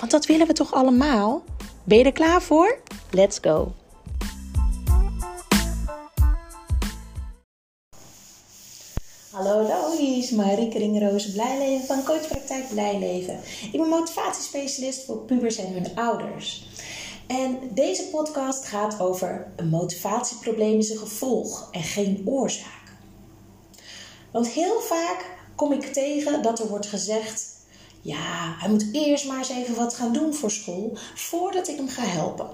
Want dat willen we toch allemaal? Ben je er klaar voor? Let's go! Hallo, hallo, hier is Marieke Ringroos Blijleven van Coachpraktijk Blijleven. Ik ben motivatiespecialist voor pubers en hun ouders. En deze podcast gaat over een motivatieprobleem is een gevolg en geen oorzaak. Want heel vaak kom ik tegen dat er wordt gezegd: ja, hij moet eerst maar eens even wat gaan doen voor school voordat ik hem ga helpen.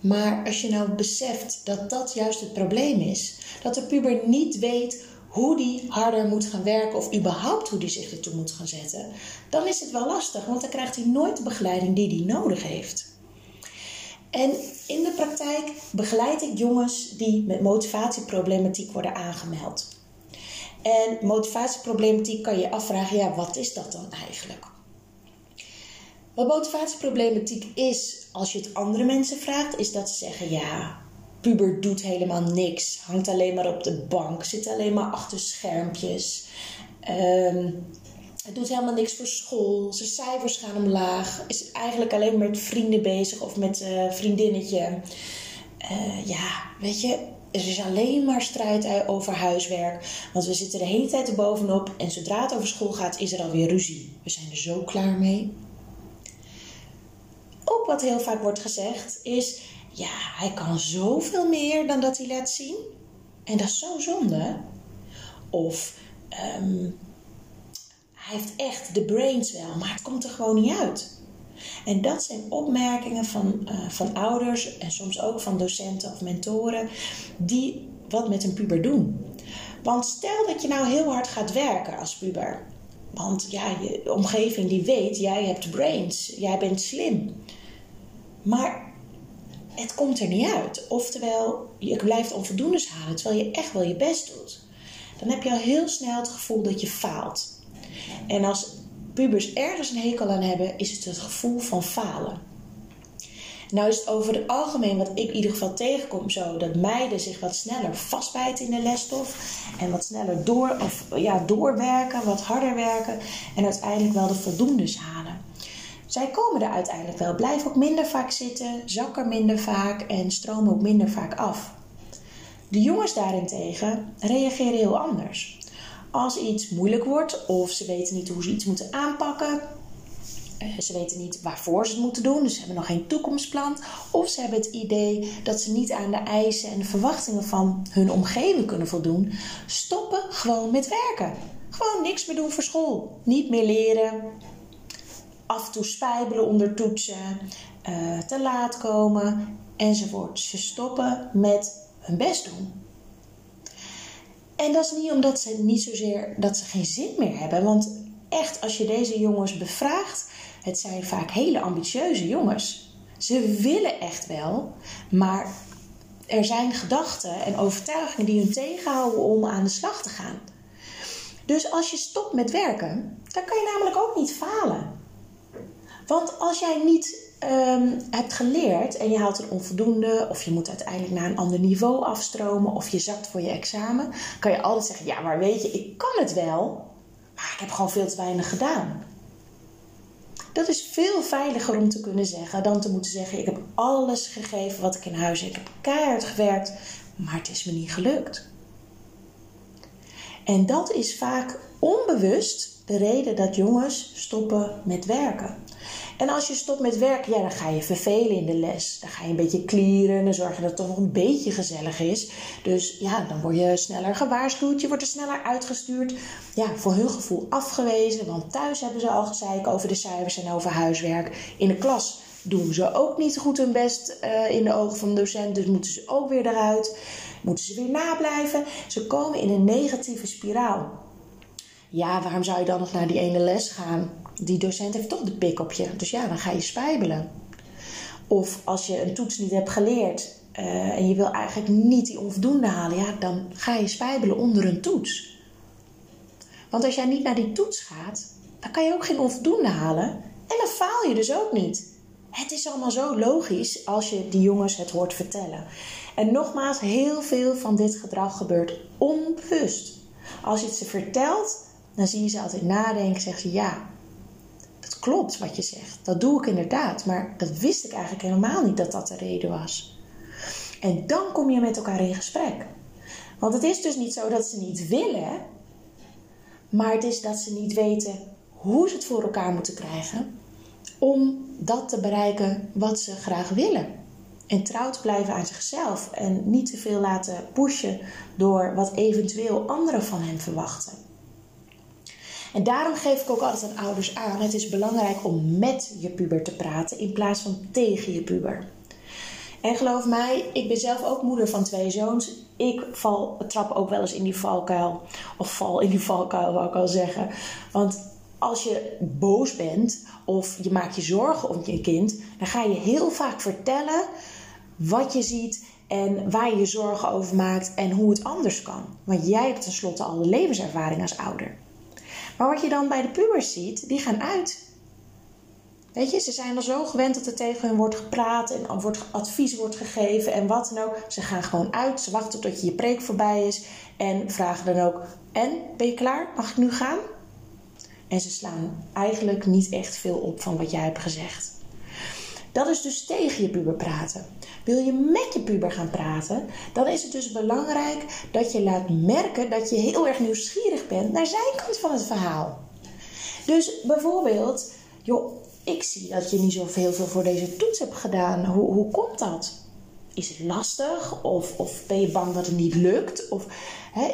Maar als je nou beseft dat dat juist het probleem is, dat de puber niet weet hoe die harder moet gaan werken of überhaupt hoe die zich ertoe moet gaan zetten, dan is het wel lastig, want dan krijgt hij nooit de begeleiding die hij nodig heeft. En in de praktijk begeleid ik jongens die met motivatieproblematiek worden aangemeld. En motivatieproblematiek kan je afvragen, ja, wat is dat dan eigenlijk? Wat motivatieproblematiek is, als je het andere mensen vraagt, is dat ze zeggen, ja, puber doet helemaal niks, hangt alleen maar op de bank, zit alleen maar achter schermpjes. Um, het doet helemaal niks voor school. Zijn cijfers gaan omlaag. Is eigenlijk alleen met vrienden bezig of met uh, vriendinnetje. Uh, ja, weet je, er is alleen maar strijd over huiswerk. Want we zitten de hele tijd er bovenop. En zodra het over school gaat, is er alweer ruzie. We zijn er zo klaar mee. Ook wat heel vaak wordt gezegd is: ja, hij kan zoveel meer dan dat hij laat zien. En dat is zo zonde. Of um, hij heeft echt de brains wel, maar het komt er gewoon niet uit. En dat zijn opmerkingen van, uh, van ouders en soms ook van docenten of mentoren die wat met een puber doen. Want stel dat je nou heel hard gaat werken als puber. Want ja, je omgeving die weet, jij hebt brains, jij bent slim. Maar het komt er niet uit. Oftewel, je blijft onvoldoendes halen terwijl je echt wel je best doet. Dan heb je al heel snel het gevoel dat je faalt. En als pubers ergens een hekel aan hebben, is het het gevoel van falen. Nou is het over het algemeen wat ik in ieder geval tegenkom zo dat meiden zich wat sneller vastbijten in de lesstof en wat sneller door, of, ja, doorwerken, wat harder werken en uiteindelijk wel de voldoendes halen. Zij komen er uiteindelijk wel, blijven ook minder vaak zitten, zakken minder vaak en stromen ook minder vaak af. De jongens daarentegen reageren heel anders als iets moeilijk wordt of ze weten niet hoe ze iets moeten aanpakken. Eh, ze weten niet waarvoor ze het moeten doen, dus ze hebben nog geen toekomstplan. Of ze hebben het idee dat ze niet aan de eisen en de verwachtingen van hun omgeving kunnen voldoen. Stoppen gewoon met werken. Gewoon niks meer doen voor school. Niet meer leren. Af en toe spijbelen onder toetsen. Uh, te laat komen enzovoort. Ze stoppen met hun best doen. En dat is niet omdat ze niet zozeer dat ze geen zin meer hebben. Want echt, als je deze jongens bevraagt, het zijn vaak hele ambitieuze jongens. Ze willen echt wel, maar er zijn gedachten en overtuigingen die hun tegenhouden om aan de slag te gaan. Dus als je stopt met werken, dan kan je namelijk ook niet falen. Want als jij niet um, hebt geleerd en je haalt een onvoldoende, of je moet uiteindelijk naar een ander niveau afstromen, of je zakt voor je examen, kan je altijd zeggen: Ja, maar weet je, ik kan het wel, maar ik heb gewoon veel te weinig gedaan. Dat is veel veiliger om te kunnen zeggen dan te moeten zeggen: Ik heb alles gegeven wat ik in huis heb. Ik heb keihard gewerkt, maar het is me niet gelukt. En dat is vaak onbewust de reden dat jongens stoppen met werken. En als je stopt met werken, ja, dan ga je vervelen in de les. Dan ga je een beetje klieren en zorgen dat het toch nog een beetje gezellig is. Dus ja, dan word je sneller gewaarschuwd, je wordt er sneller uitgestuurd. Ja, voor hun gevoel afgewezen, want thuis hebben ze al gezeik over de cijfers en over huiswerk. In de klas doen ze ook niet goed hun best uh, in de ogen van de docent, dus moeten ze ook weer eruit. Moeten ze weer nablijven. Ze komen in een negatieve spiraal. Ja, waarom zou je dan nog naar die ene les gaan? Die docent heeft toch de pik op je. Dus ja, dan ga je spijbelen. Of als je een toets niet hebt geleerd uh, en je wil eigenlijk niet die onvoldoende halen, ja, dan ga je spijbelen onder een toets. Want als jij niet naar die toets gaat, dan kan je ook geen onvoldoende halen en dan faal je dus ook niet. Het is allemaal zo logisch als je die jongens het hoort vertellen. En nogmaals, heel veel van dit gedrag gebeurt onbewust. Als je het ze vertelt, dan zie je ze altijd nadenken. Zeggen ze ja, klopt wat je zegt. Dat doe ik inderdaad. Maar dat wist ik eigenlijk helemaal niet dat dat de reden was. En dan kom je met elkaar in gesprek. Want het is dus niet zo dat ze niet willen, maar het is dat ze niet weten hoe ze het voor elkaar moeten krijgen om dat te bereiken wat ze graag willen. En trouw te blijven aan zichzelf en niet te veel laten pushen door wat eventueel anderen van hen verwachten. En daarom geef ik ook altijd aan ouders aan: het is belangrijk om met je puber te praten in plaats van tegen je puber. En geloof mij, ik ben zelf ook moeder van twee zoons. Ik val, trap ook wel eens in die valkuil. Of val in die valkuil, wou ik al zeggen. Want als je boos bent of je maakt je zorgen om je kind, dan ga je heel vaak vertellen wat je ziet en waar je je zorgen over maakt en hoe het anders kan. Want jij hebt tenslotte al de levenservaring als ouder. Maar wat je dan bij de pubers ziet, die gaan uit. Weet je, ze zijn al zo gewend dat er tegen hen wordt gepraat en wordt, advies wordt gegeven en wat dan ook. Ze gaan gewoon uit, ze wachten tot je je preek voorbij is en vragen dan ook: En, ben je klaar? Mag ik nu gaan? En ze slaan eigenlijk niet echt veel op van wat jij hebt gezegd. Dat is dus tegen je puber praten. Wil je met je puber gaan praten, dan is het dus belangrijk dat je laat merken dat je heel erg nieuwsgierig bent naar zijn kant van het verhaal. Dus bijvoorbeeld, joh, ik zie dat je niet zoveel veel voor deze toets hebt gedaan. Hoe, hoe komt dat? Is het lastig? Of, of ben je bang dat het niet lukt? Of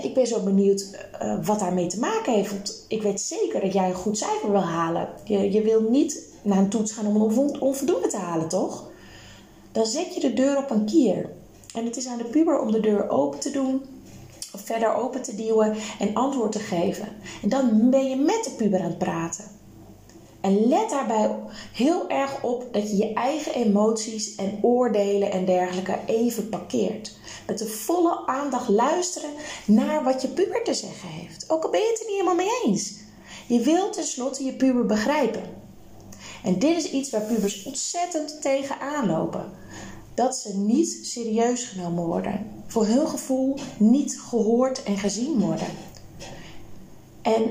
ik ben zo benieuwd uh, wat daarmee te maken heeft. Want ik weet zeker dat jij een goed cijfer wil halen. Je, je wil niet naar een toets gaan om een onvoldoende te halen, toch? Dan zet je de deur op een kier. En het is aan de puber om de deur open te doen, of verder open te duwen en antwoord te geven. En dan ben je met de puber aan het praten. En let daarbij heel erg op dat je je eigen emoties en oordelen en dergelijke even parkeert. Met de volle aandacht luisteren naar wat je puber te zeggen heeft. Ook al ben je het er niet helemaal mee eens. Je wilt tenslotte je puber begrijpen. En dit is iets waar pubers ontzettend tegen aanlopen. Dat ze niet serieus genomen worden. Voor hun gevoel niet gehoord en gezien worden. En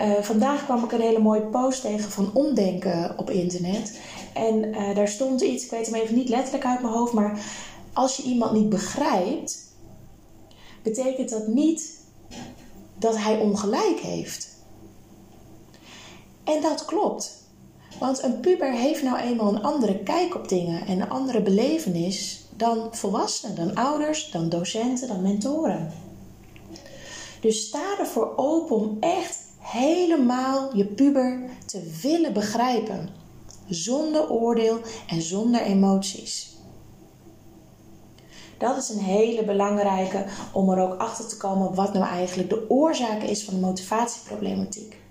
uh, vandaag kwam ik een hele mooie post tegen van omdenken op internet. En uh, daar stond iets, ik weet hem even niet letterlijk uit mijn hoofd, maar als je iemand niet begrijpt, betekent dat niet dat hij ongelijk heeft. En dat klopt. Want een puber heeft nou eenmaal een andere kijk op dingen en een andere belevenis dan volwassenen, dan ouders, dan docenten, dan mentoren. Dus sta ervoor open om echt helemaal je puber te willen begrijpen, zonder oordeel en zonder emoties. Dat is een hele belangrijke om er ook achter te komen wat nou eigenlijk de oorzaak is van de motivatieproblematiek.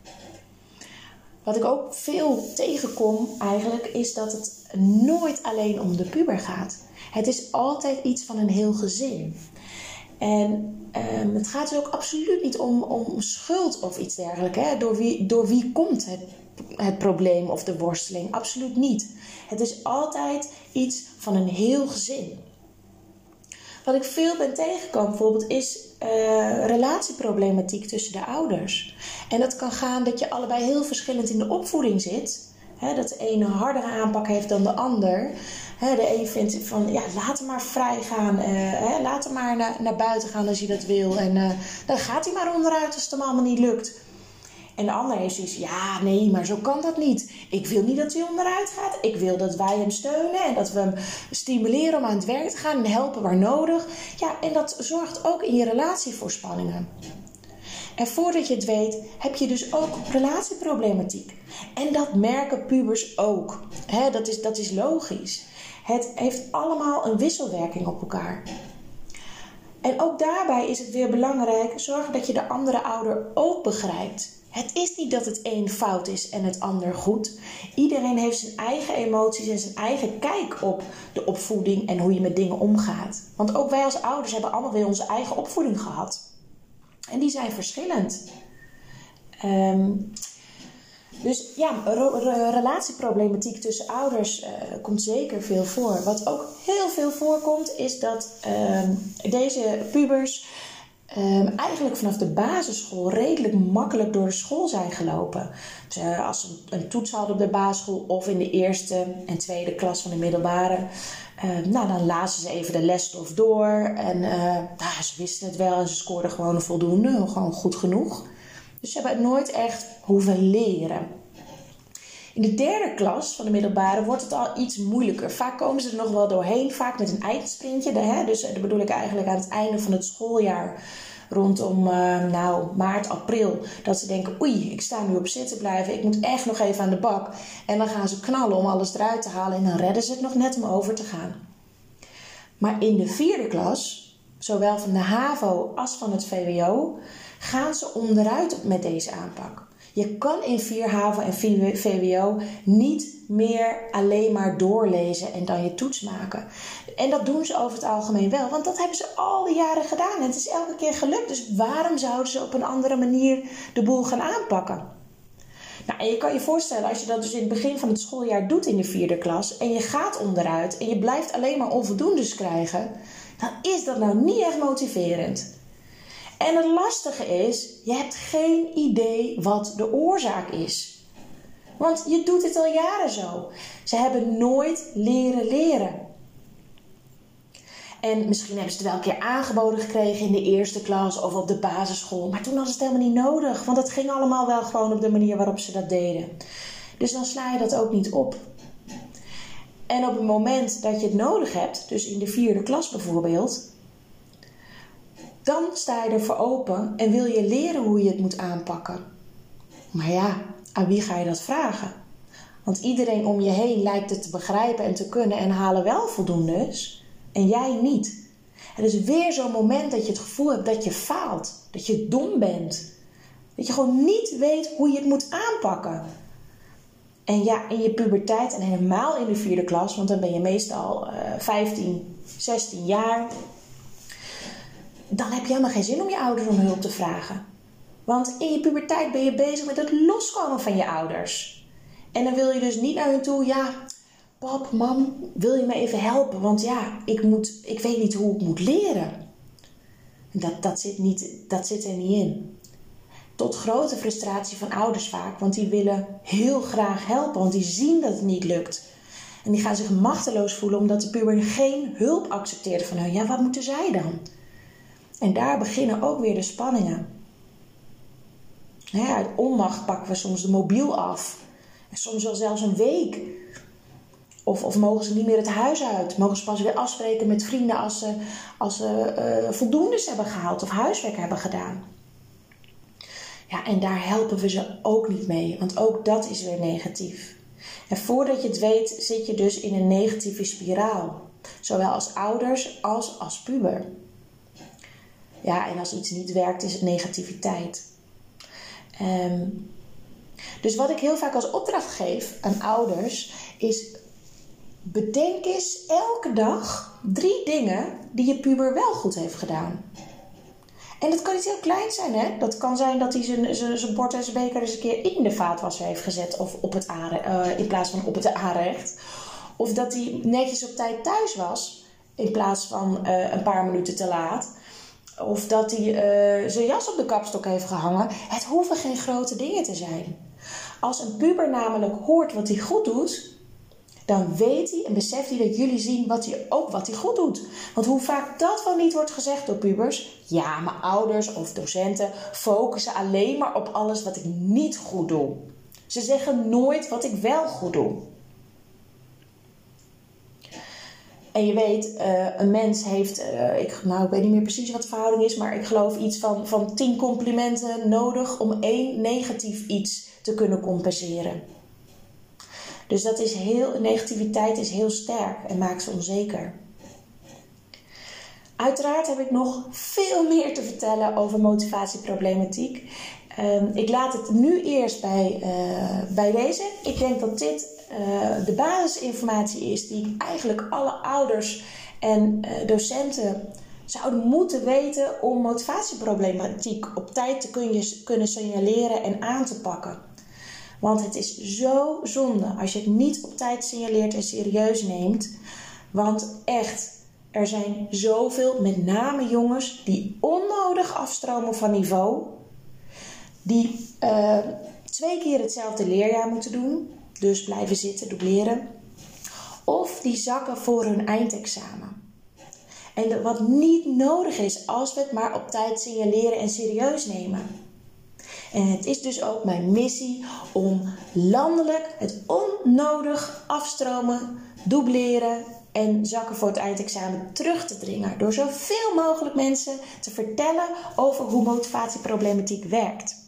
Wat ik ook veel tegenkom eigenlijk is dat het nooit alleen om de puber gaat. Het is altijd iets van een heel gezin. En um, het gaat dus ook absoluut niet om, om schuld of iets dergelijks. Hè? Door, wie, door wie komt het, het probleem of de worsteling? Absoluut niet. Het is altijd iets van een heel gezin. Wat ik veel ben tegengekomen bijvoorbeeld is uh, relatieproblematiek tussen de ouders. En dat kan gaan dat je allebei heel verschillend in de opvoeding zit. Dat de ene een hardere aanpak heeft dan de ander. De een vindt van, ja, laat hem maar vrij gaan. Uh, laat hem maar naar, naar buiten gaan als hij dat wil. En uh, dan gaat hij maar onderuit als het hem allemaal niet lukt. En de ander heeft zoiets, ja, nee, maar zo kan dat niet. Ik wil niet dat hij onderuit gaat. Ik wil dat wij hem steunen en dat we hem stimuleren om aan het werk te gaan en helpen waar nodig. Ja, en dat zorgt ook in je relatie voor spanningen. En voordat je het weet, heb je dus ook relatieproblematiek. En dat merken pubers ook. dat, is, dat is logisch. Het heeft allemaal een wisselwerking op elkaar. En ook daarbij is het weer belangrijk zorgen dat je de andere ouder ook begrijpt. Het is niet dat het een fout is en het ander goed. Iedereen heeft zijn eigen emoties en zijn eigen kijk op de opvoeding en hoe je met dingen omgaat. Want ook wij als ouders hebben allemaal weer onze eigen opvoeding gehad. En die zijn verschillend. Um, dus ja, relatieproblematiek tussen ouders uh, komt zeker veel voor. Wat ook heel veel voorkomt, is dat uh, deze pubers uh, eigenlijk vanaf de basisschool redelijk makkelijk door de school zijn gelopen. Dus, uh, als ze een, toets hadden op de basisschool of in de eerste en tweede klas van de middelbare, ehm, nou, dan lazen ze even de lesstof door en nou, ze wisten het wel en ze scoorden gewoon voldoende, gewoon goed genoeg. Dus ze hebben het nooit echt hoeven leren. In de derde klas van de middelbare wordt het al iets moeilijker. Vaak komen ze er nog wel doorheen, vaak met een eindsprintje. Dus dat bedoel ik eigenlijk aan het einde van het schooljaar rondom uh, nou, maart, april. Dat ze denken, oei, ik sta nu op zitten blijven. Ik moet echt nog even aan de bak. En dan gaan ze knallen om alles eruit te halen. En dan redden ze het nog net om over te gaan. Maar in de vierde klas, zowel van de HAVO als van het VWO, gaan ze onderuit met deze aanpak. Je kan in 4 HAVO en VWO niet meer alleen maar doorlezen en dan je toets maken. En dat doen ze over het algemeen wel, want dat hebben ze al die jaren gedaan en het is elke keer gelukt. Dus waarom zouden ze op een andere manier de boel gaan aanpakken? Nou, en je kan je voorstellen, als je dat dus in het begin van het schooljaar doet in de vierde klas en je gaat onderuit en je blijft alleen maar onvoldoendes krijgen, dan is dat nou niet echt motiverend. En het lastige is, je hebt geen idee wat de oorzaak is. Want je doet het al jaren zo. Ze hebben nooit leren leren. En misschien hebben ze het wel een keer aangeboden gekregen in de eerste klas of op de basisschool. Maar toen ze het helemaal niet nodig. Want het ging allemaal wel gewoon op de manier waarop ze dat deden. Dus dan sla je dat ook niet op. En op het moment dat je het nodig hebt, dus in de vierde klas bijvoorbeeld, dan sta je ervoor open en wil je leren hoe je het moet aanpakken. Maar ja, aan wie ga je dat vragen? Want iedereen om je heen lijkt het te begrijpen en te kunnen en halen wel voldoendes en jij niet. Het is weer zo'n moment dat je het gevoel hebt dat je faalt, dat je dom bent. Dat je gewoon niet weet hoe je het moet aanpakken. En ja, in je puberteit en helemaal in de vierde klas, want dan ben je meestal uh, 15, 16 jaar, dan heb je helemaal geen zin om je ouders om hulp te vragen. Want in je puberteit ben je bezig met het loskomen van je ouders. En dan wil je dus niet naar hun toe, ja, pap, mam, wil je me even helpen? Want ja, ik, moet, ik weet niet hoe ik moet leren. Dat, dat, zit niet, dat zit er niet in. Tot grote frustratie van ouders vaak, want die willen heel graag helpen, want die zien dat het niet lukt. En die gaan zich machteloos voelen omdat de puber geen hulp accepteert van hun. Ja, wat moeten zij dan? En daar beginnen ook weer de spanningen. uit onmacht pakken we soms de mobiel af. En soms wel zelfs een week. Of, of mogen ze niet meer het huis uit? Mogen ze pas weer afspreken met vrienden als ze, als ze uh, voldoendes hebben gehaald of huiswerk hebben gedaan? Ja, en daar helpen we ze ook niet mee, want ook dat is weer negatief. En voordat je het weet, zit je dus in een negatieve spiraal. Zowel als ouders als als puber. Ja, en als iets niet werkt, is het negativiteit. Ehm, dus wat ik heel vaak als opdracht geef aan ouders is: bedenk eens elke dag drie dingen die je puber wel goed heeft gedaan. En dat kan niet heel klein zijn, hè? Dat kan zijn dat hij zijn, zijn, bord en zijn beker eens een keer in de vaatwasser heeft gezet. Of op het uh, in plaats van op het aanrecht. Of dat hij netjes op tijd thuis was. In plaats van uh, een paar minuten te laat. Of dat hij uh, zijn jas op de kapstok heeft gehangen. Het hoeven geen grote dingen te zijn. Als een puber namelijk hoort wat hij goed doet, dan weet hij en beseft hij dat jullie zien wat hij, ook wat hij goed doet. Want hoe vaak dat wel niet wordt gezegd door pubers. Ja, mijn ouders of docenten focussen alleen maar op alles wat ik niet goed doe. Ze zeggen nooit wat ik wel goed doe. En je weet, uh, een mens heeft, uh, ik, nou weet niet meer precies wat de verhouding is, maar ik geloof iets van, van 10 complimenten nodig om één negatief iets te kunnen compenseren. Dus dat is heel, negativiteit is heel sterk en maakt ze onzeker. Uiteraard heb ik nog veel meer te vertellen over motivatieproblematiek. Um, ik laat het nu eerst bij, uh, bij deze. Ik denk dat dit uh, de basisinformatie is die eigenlijk alle ouders en uh, docenten zouden moeten weten om motivatieproblematiek op tijd te kunnen signaleren en aan te pakken. Want het is zo zonde als je het niet op tijd signaleert en serieus neemt. Want echt, er zijn zoveel, met name jongens, die onnodig afstromen van niveau. Die uh, twee keer hetzelfde leerjaar moeten doen. Dus blijven zitten, dubleren. Of die zakken voor hun eindexamen. En wat niet nodig is als we het maar op tijd signaleren en serieus nemen. En het is dus ook mijn missie om landelijk het onnodig afstromen, dubleren en zakken voor het eindexamen terug te dringen. Door zoveel mogelijk mensen te vertellen over hoe motivatieproblematiek werkt.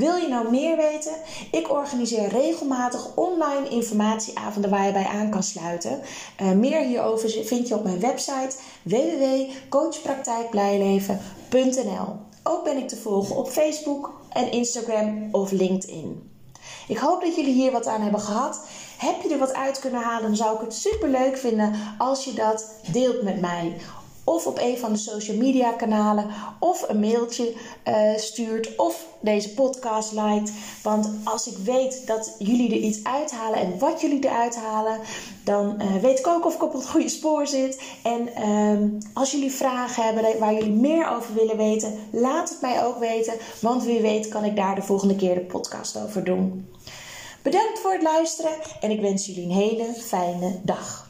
Wil je nou meer weten? Ik organiseer regelmatig online informatieavonden waar je bij aan kan sluiten. Uh, meer hierover vind je op mijn website www.coachpraktijkblijleven.nl. Ook ben ik te volgen op Facebook en Instagram of LinkedIn. Ik hoop dat jullie hier wat aan hebben gehad. Heb je er wat uit kunnen halen, dan zou ik het super leuk vinden als je dat deelt met mij of op een van de social media kanalen, of een mailtje uh, stuurt, of deze podcast liked. Want als ik weet dat jullie er iets uithalen en wat jullie eruit halen, dan uh, weet ik ook of ik op het goede spoor zit. En uh, als jullie vragen hebben waar jullie meer over willen weten, laat het mij ook weten. Want wie weet kan ik daar de volgende keer de podcast over doen. Bedankt voor het luisteren en ik wens jullie een hele fijne dag.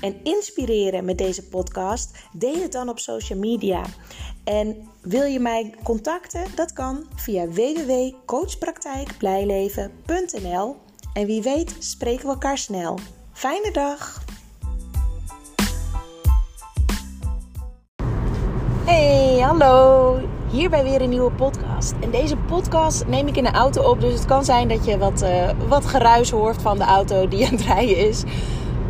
En inspireren met deze podcast, deel het dan op social media. En wil je mij contacten? Dat kan via www.coachpraktijkblijleven.nl. En wie weet spreken we elkaar snel. Fijne dag! Hey, hallo! Hier bij weer een nieuwe podcast. En deze podcast neem ik in de auto op, dus het kan zijn dat je wat, uh, wat geruis hoort van de auto die aan het rijden is.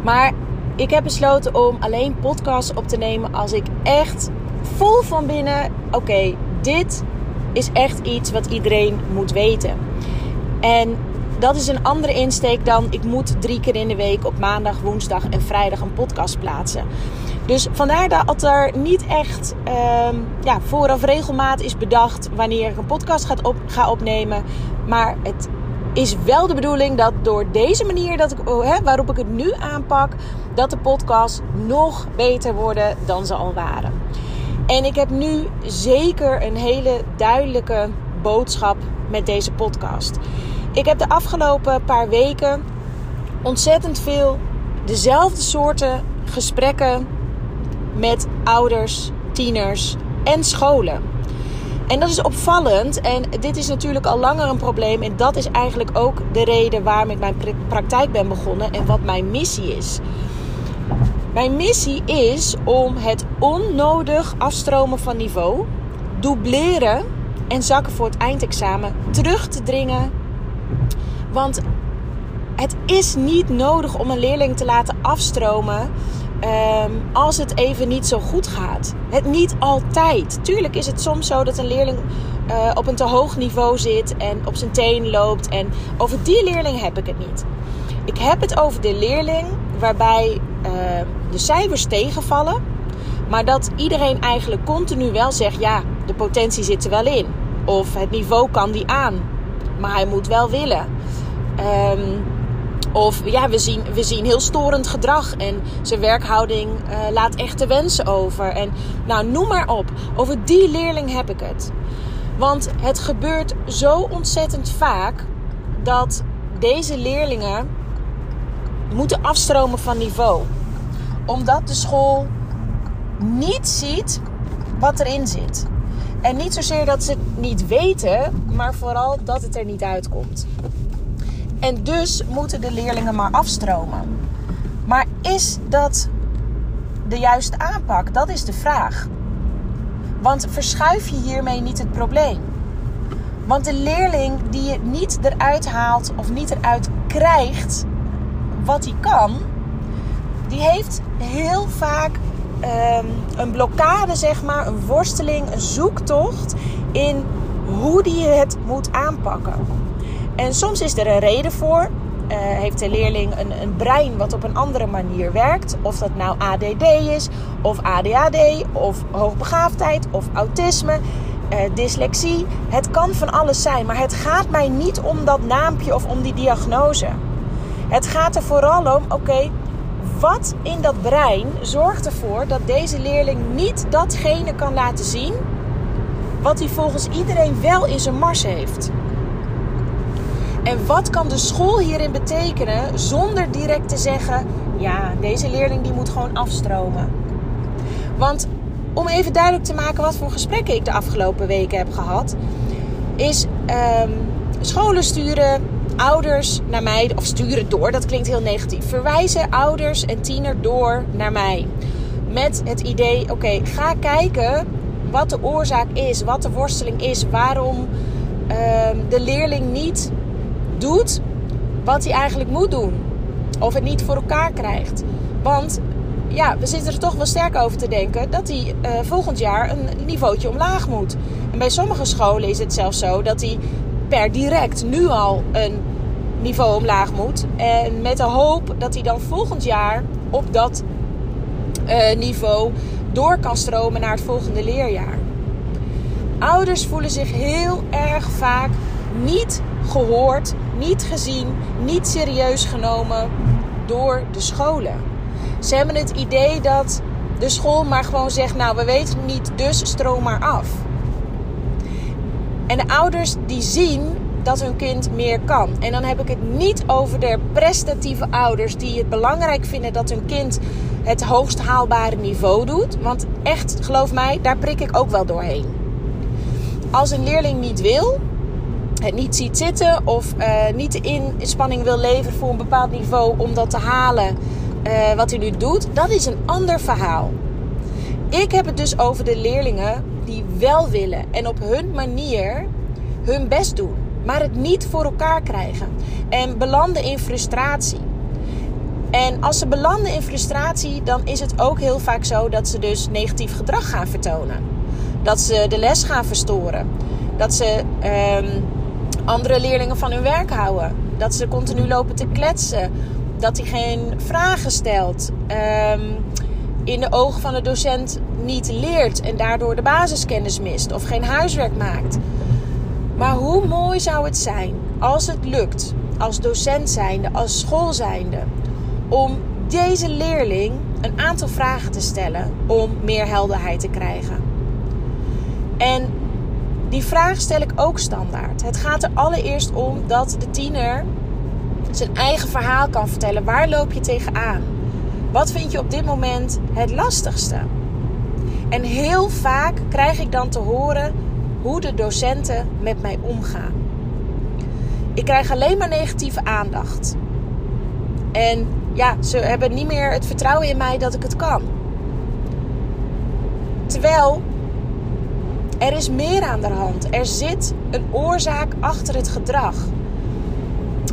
Maar ik heb besloten om alleen podcasts op te nemen als ik echt vol van binnen, oké, dit is echt iets wat iedereen moet weten. En dat is een andere insteek dan ik moet drie keer in de week op maandag, woensdag en vrijdag een podcast plaatsen. Dus vandaar dat er niet echt um, ja, vooraf regelmaat is bedacht wanneer ik een podcast gaat op, ga opnemen. Maar het is wel de bedoeling dat door deze manier dat ik, oh, hè, waarop ik het nu aanpak, dat de podcast nog beter worden dan ze al waren. En ik heb nu zeker een hele duidelijke boodschap met deze podcast. Ik heb de afgelopen paar weken ontzettend veel dezelfde soorten gesprekken met ouders, tieners en scholen. En dat is opvallend. En dit is natuurlijk al langer een probleem. En dat is eigenlijk ook de reden waarom ik mijn praktijk ben begonnen en wat mijn missie is. Mijn missie is om het onnodig afstromen van niveau, dubleren en zakken voor het eindexamen terug te dringen. Want het is niet nodig om een leerling te laten afstromen ehm, als het even niet zo goed gaat. Het niet altijd. Tuurlijk is het soms zo dat een leerling uh, op een te hoog niveau zit en op zijn teen loopt. En over die leerling heb ik het niet. Ik heb het over de leerling waarbij uh, de cijfers tegenvallen. Maar dat iedereen eigenlijk continu wel zegt: ja, de potentie zit er wel in. Of het niveau kan die aan. Maar hij moet wel willen. Um, of ja, we zien, we zien heel storend gedrag en zijn werkhouding uh, laat echt de wensen over. En nou, noem maar op. Over die leerling heb ik het. Want het gebeurt zo ontzettend vaak dat deze leerlingen moeten afstromen van niveau. Omdat de school niet ziet wat erin zit. En niet zozeer dat ze het niet weten, maar vooral dat het er niet uitkomt. En dus moeten de leerlingen maar afstromen. Maar is dat de juiste aanpak? Dat is de vraag. Want verschuif je hiermee niet het probleem? Want de leerling die je niet eruit haalt of niet eruit krijgt wat hij kan, die heeft heel vaak um, een blokkade, zeg maar, een worsteling, een zoektocht in hoe die het moet aanpakken. En soms is er een reden voor. Uh, heeft de leerling een, een, brein wat op een andere manier werkt. Of dat nou ADD is, of ADHD, of hoogbegaafdheid, of autisme, uh, dyslexie. Het kan van alles zijn, maar het gaat mij niet om dat naampje of om die diagnose. Het gaat er vooral om, oké, wat in dat brein zorgt ervoor dat deze leerling niet datgene kan laten zien wat hij volgens iedereen wel in zijn mars heeft. En wat kan de school hierin betekenen zonder direct te zeggen: ja, deze leerling die moet gewoon afstromen? Want om even duidelijk te maken wat voor gesprekken ik de afgelopen weken heb gehad, is um, scholen sturen ouders naar mij, of sturen door, dat klinkt heel negatief. Verwijzen ouders en tiener door naar mij. Met het idee: oké, ga kijken wat de oorzaak is, wat de worsteling is, waarom uh, de leerling niet doet wat hij eigenlijk moet doen. Of het niet voor elkaar krijgt. Want ja, we zitten er toch wel sterk over te denken dat hij uh, volgend jaar een niveautje omlaag moet. En bij sommige scholen is het zelfs zo dat hij per direct nu al een niveau omlaag moet. En met de hoop dat hij dan volgend jaar op dat uh, niveau door kan stromen naar het volgende leerjaar. Ouders voelen zich heel erg vaak niet gehoord, niet gezien, niet serieus genomen door de scholen. Ze hebben het idee dat de school maar gewoon zegt: Nou, we weten niet, dus stroom maar af. En de ouders die zien dat hun kind meer kan. En dan heb ik het niet over de prestatieve ouders die het belangrijk vinden dat hun kind het hoogst haalbare niveau doet. Want echt, geloof mij, daar prik ik ook wel doorheen. Als een leerling niet wil, het niet ziet zitten of uh, niet de inspanning wil leveren voor een bepaald niveau om dat te halen uh, wat hij nu doet, dat is een ander verhaal. Ik heb het dus over de leerlingen die wel willen en op hun manier hun best doen, maar het niet voor elkaar krijgen en belanden in frustratie. En als ze belanden in frustratie, dan is het ook heel vaak zo dat ze dus negatief gedrag gaan vertonen. Dat ze de les gaan verstoren. Dat ze um, andere leerlingen van hun werk houden. Dat ze continu lopen te kletsen. Dat hij geen vragen stelt. Um, in de ogen van de docent niet leert en daardoor de basiskennis mist of geen huiswerk maakt. Maar hoe mooi zou het zijn als het lukt, als docent zijnde, als school zijnde, om deze leerling een aantal vragen te stellen om meer helderheid te krijgen. En die vraag stel ik ook standaard. Het gaat er allereerst om dat de tiener zijn eigen verhaal kan vertellen. Waar loop je tegenaan? Wat vind je op dit moment het lastigste? En heel vaak krijg ik dan te horen hoe de docenten met mij omgaan. Ik krijg alleen maar negatieve aandacht. En ja, ze hebben niet meer het vertrouwen in mij dat ik het kan. Terwijl er is meer aan de hand. Er zit een oorzaak achter het gedrag.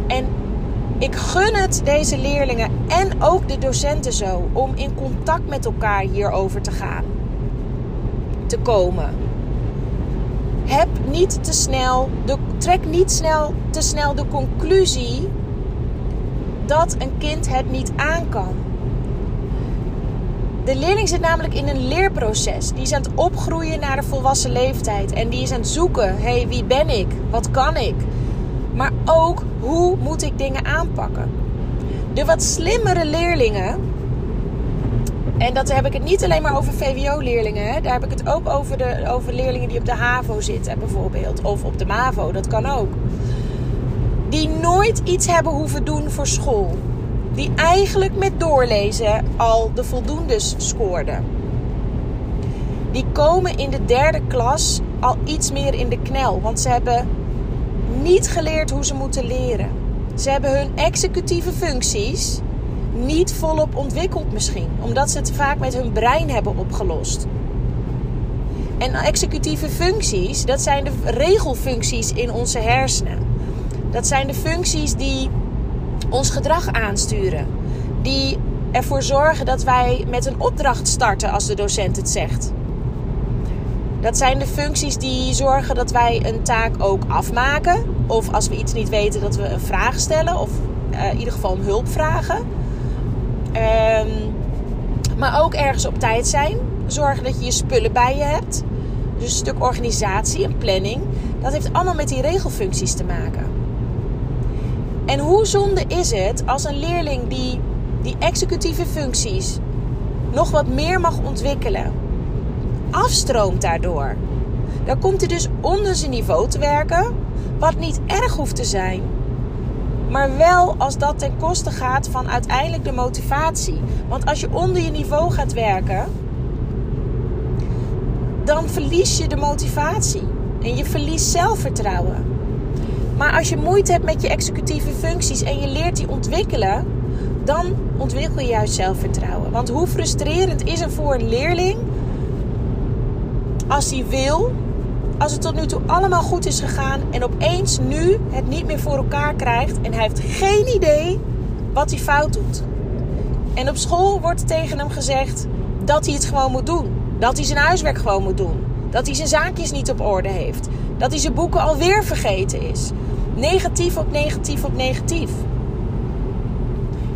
En Ik gun het deze leerlingen en ook de docenten zo om in contact met elkaar hierover te gaan. Te komen. Heb niet te snel, de, trek niet snel, te snel de conclusie dat een kind het niet aan kan. De leerling zit namelijk in een leerproces. Die is aan het opgroeien naar de volwassen leeftijd. En die is aan het zoeken: hé, hey, wie ben ik? Wat kan ik? Maar ook hoe moet ik dingen aanpakken? De wat slimmere leerlingen, en dat heb ik het niet alleen maar over VWO-leerlingen, daar heb ik het ook over, de, over leerlingen die op de HAVO zitten, bijvoorbeeld, of op de MAVO, dat kan ook. Die nooit iets hebben hoeven doen voor school die eigenlijk met doorlezen al de voldoendes scoorden. Die komen in de derde klas al iets meer in de knel, want ze hebben niet geleerd hoe ze moeten leren. Ze hebben hun executieve functies niet volop ontwikkeld misschien, omdat ze het vaak met hun brein hebben opgelost. En executieve functies, dat zijn de regelfuncties in onze hersenen. Dat zijn de functies die ons gedrag aansturen. Die ervoor zorgen dat wij met een opdracht starten als de docent het zegt. Dat zijn de functies die zorgen dat wij een taak ook afmaken. Of als we iets niet weten, dat we een vraag stellen. Of uh, in ieder geval om hulp vragen. Um, maar ook ergens op tijd zijn. Zorgen dat je je spullen bij je hebt. Dus een stuk organisatie en planning. Dat heeft allemaal met die regelfuncties te maken. En hoe zonde is het als een leerling die die executieve functies nog wat meer mag ontwikkelen, afstroomt daardoor. Dan komt hij dus onder zijn niveau te werken, wat niet erg hoeft te zijn. Maar wel als dat ten koste gaat van uiteindelijk de motivatie. Want als je onder je niveau gaat werken, dan verlies je de motivatie. En je verliest zelfvertrouwen. Maar als je moeite hebt met je executieve functies en je leert die ontwikkelen, dan ontwikkel je juist zelfvertrouwen. Want hoe frustrerend is het voor een leerling als hij wil, als het tot nu toe allemaal goed is gegaan en opeens nu het niet meer voor elkaar krijgt en hij heeft geen idee wat hij fout doet. En op school wordt tegen hem gezegd dat hij het gewoon moet doen. Dat hij zijn huiswerk gewoon moet doen. Dat hij zijn zaakjes niet op orde heeft. Dat hij zijn boeken alweer vergeten is. Negatief op negatief op negatief.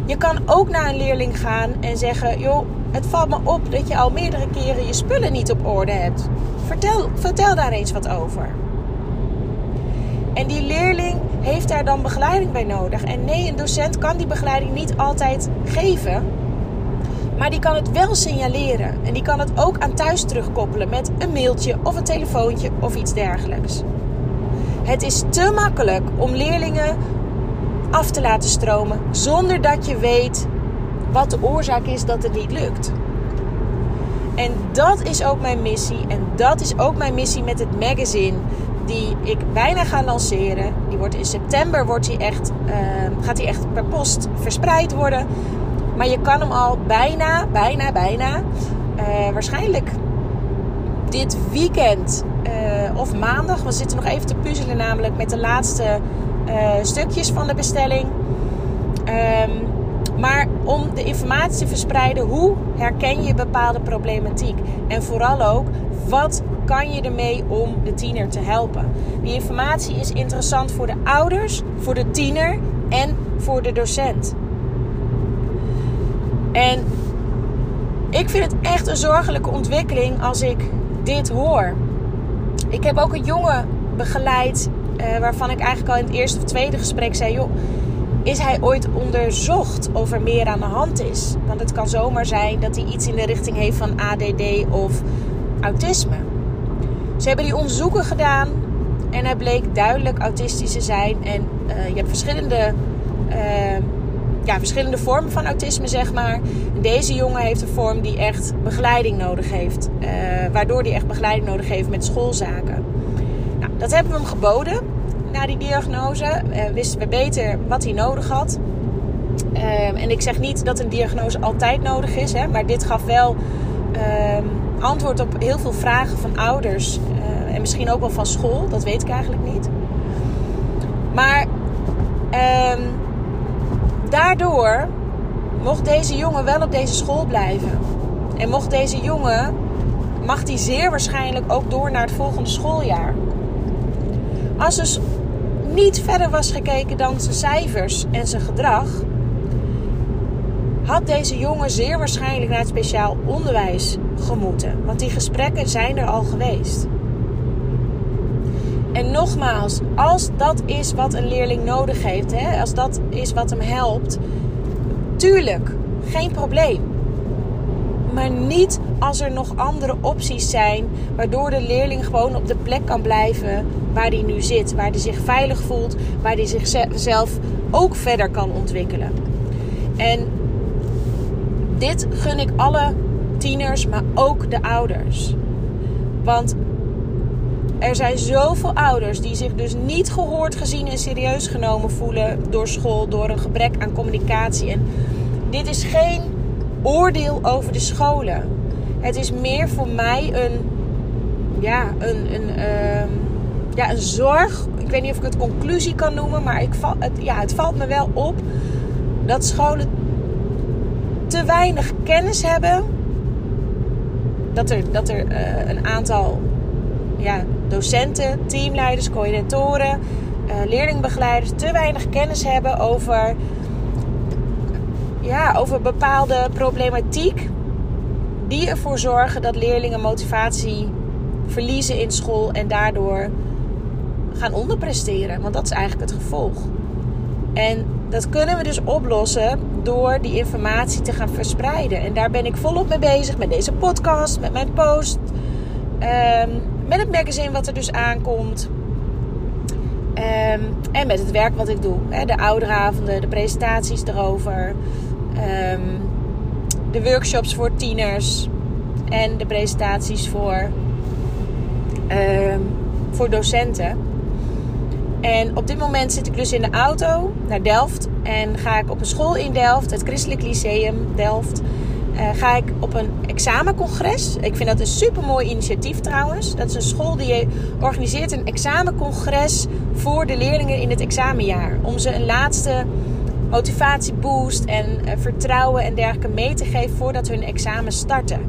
Je kan ook naar een leerling gaan en zeggen: joh, het valt me op dat je al meerdere keren je spullen niet op orde hebt. Vertel, vertel daar eens wat over. En die leerling heeft daar dan begeleiding bij nodig. En nee, een docent kan die begeleiding niet altijd geven. Maar die kan het wel signaleren. En die kan het ook aan thuis terugkoppelen met een mailtje of een telefoontje of iets dergelijks. Het is te makkelijk om leerlingen af te laten stromen zonder dat je weet wat de oorzaak is dat het niet lukt. En dat is ook mijn missie. En dat is ook mijn missie met het magazine. Die ik bijna ga lanceren. Die wordt in september wordt die echt, uh, gaat die echt per post verspreid worden. Maar je kan hem al bijna, bijna, bijna. Uh, waarschijnlijk dit weekend uh, of maandag. We zitten nog even te puzzelen namelijk met de laatste uh, stukjes van de bestelling. Um, maar om de informatie te verspreiden, hoe herken je bepaalde problematiek? En vooral ook, wat kan je ermee om de tiener te helpen? Die informatie is interessant voor de ouders, voor de tiener en voor de docent. En ik vind het echt een zorgelijke ontwikkeling als ik dit hoor. Ik heb ook een jongen begeleid uh, waarvan ik eigenlijk al in het eerste of tweede gesprek zei: joh, is hij ooit onderzocht of er meer aan de hand is? Want het kan zomaar zijn dat hij iets in de richting heeft van ADD of autisme. Ze hebben die onderzoeken gedaan en hij bleek duidelijk autistisch te zijn. En uh, je hebt verschillende, uh, ja, verschillende vormen van autisme, zeg maar. Deze jongen heeft een vorm die echt begeleiding nodig heeft. Uh, waardoor hij echt begeleiding nodig heeft met schoolzaken. Nou, dat hebben we hem geboden na die diagnose. Uh, wisten we beter wat hij nodig had. Uh, en ik zeg niet dat een diagnose altijd nodig is, hè, maar dit gaf wel uh, antwoord op heel veel vragen van ouders uh, en misschien ook wel van school. Dat weet ik eigenlijk niet. Maar ehm, daardoor mocht deze jongen wel op deze school blijven. En mocht deze jongen, mag hij zeer waarschijnlijk ook door naar het volgende schooljaar. Als dus niet verder was gekeken dan zijn cijfers en zijn gedrag, had deze jongen zeer waarschijnlijk naar het speciaal onderwijs gemoeten. Want die gesprekken zijn er al geweest. En nogmaals, als dat is wat een leerling nodig heeft, hè, als dat is wat hem helpt, tuurlijk, geen probleem. Maar niet als er nog andere opties zijn, waardoor de leerling gewoon op de plek kan blijven waar hij nu zit, waar hij zich veilig voelt, waar hij zichzelf ook verder kan ontwikkelen. En dit gun ik alle tieners, maar ook de ouders. Want er zijn zoveel ouders die zich dus niet gehoord, gezien en serieus genomen voelen door school, door een gebrek aan communicatie. En dit is geen oordeel over de scholen. Het is meer voor mij een, ja, een, een, uh, ja, een zorg. Ik weet niet of ik het conclusie kan noemen, maar ik val, het, ja, het valt me wel op dat scholen te weinig kennis hebben. Dat er, dat er uh, een aantal ja, docenten, teamleiders, coördinatoren, uh, leerlingbegeleiders te weinig kennis hebben over, ja, over bepaalde problematiek die ervoor zorgen dat leerlingen motivatie verliezen in school en daardoor gaan onderpresteren. Want dat is eigenlijk het gevolg. En dat kunnen we dus oplossen door die informatie te gaan verspreiden. En daar ben ik volop mee bezig met deze podcast, met mijn post. Um, met het magazine wat er dus aankomt. Um, en met het werk wat ik doe. Hè, de ouderavonden, de presentaties erover. Um, de workshops voor tieners. En de presentaties voor, um, voor docenten. En op dit moment zit ik dus in de auto naar Delft. En ga ik op een school in Delft, het Christelijk Lyceum Delft. Uh, ga ik op een examencongres. Ik vind dat een super mooi initiatief trouwens. Dat is een school die organiseert een examencongres voor de leerlingen in het examenjaar. Om ze een laatste motivatieboost en uh, vertrouwen en dergelijke mee te geven voordat hun examen starten.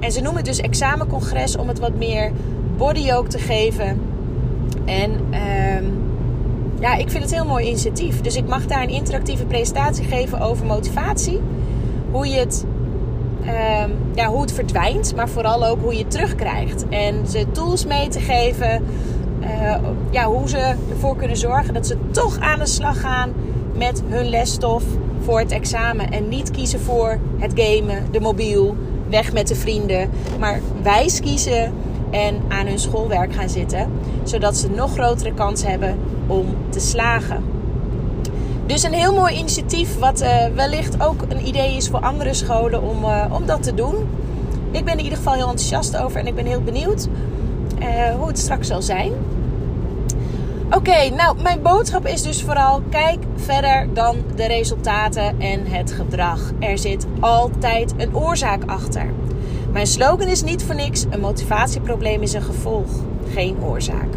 En ze noemen het dus examencongres om het wat meer body ook te geven. En uh, ja, ik vind het een heel mooi initiatief. Dus ik mag daar een interactieve presentatie geven over motivatie. Hoe je het Um, ja, hoe het verdwijnt, maar vooral ook hoe je het terugkrijgt. En ze tools mee te geven, uh, ja, hoe ze ervoor kunnen zorgen dat ze toch aan de slag gaan met hun lesstof voor het examen. En niet kiezen voor het gamen, de mobiel, weg met de vrienden. Maar wijs kiezen en aan hun schoolwerk gaan zitten. Zodat ze nog grotere kans hebben om te slagen. Dus een heel mooi initiatief, wat uh, wellicht ook een idee is voor andere scholen om, uh, om dat te doen. Ik ben in ieder geval heel enthousiast over en ik ben heel benieuwd uh, hoe het straks zal zijn. Oké, nou, mijn boodschap is dus vooral: kijk verder dan de resultaten en het gedrag. Er zit altijd een oorzaak achter. Mijn slogan is niet voor niks: een motivatieprobleem is een gevolg, geen oorzaak.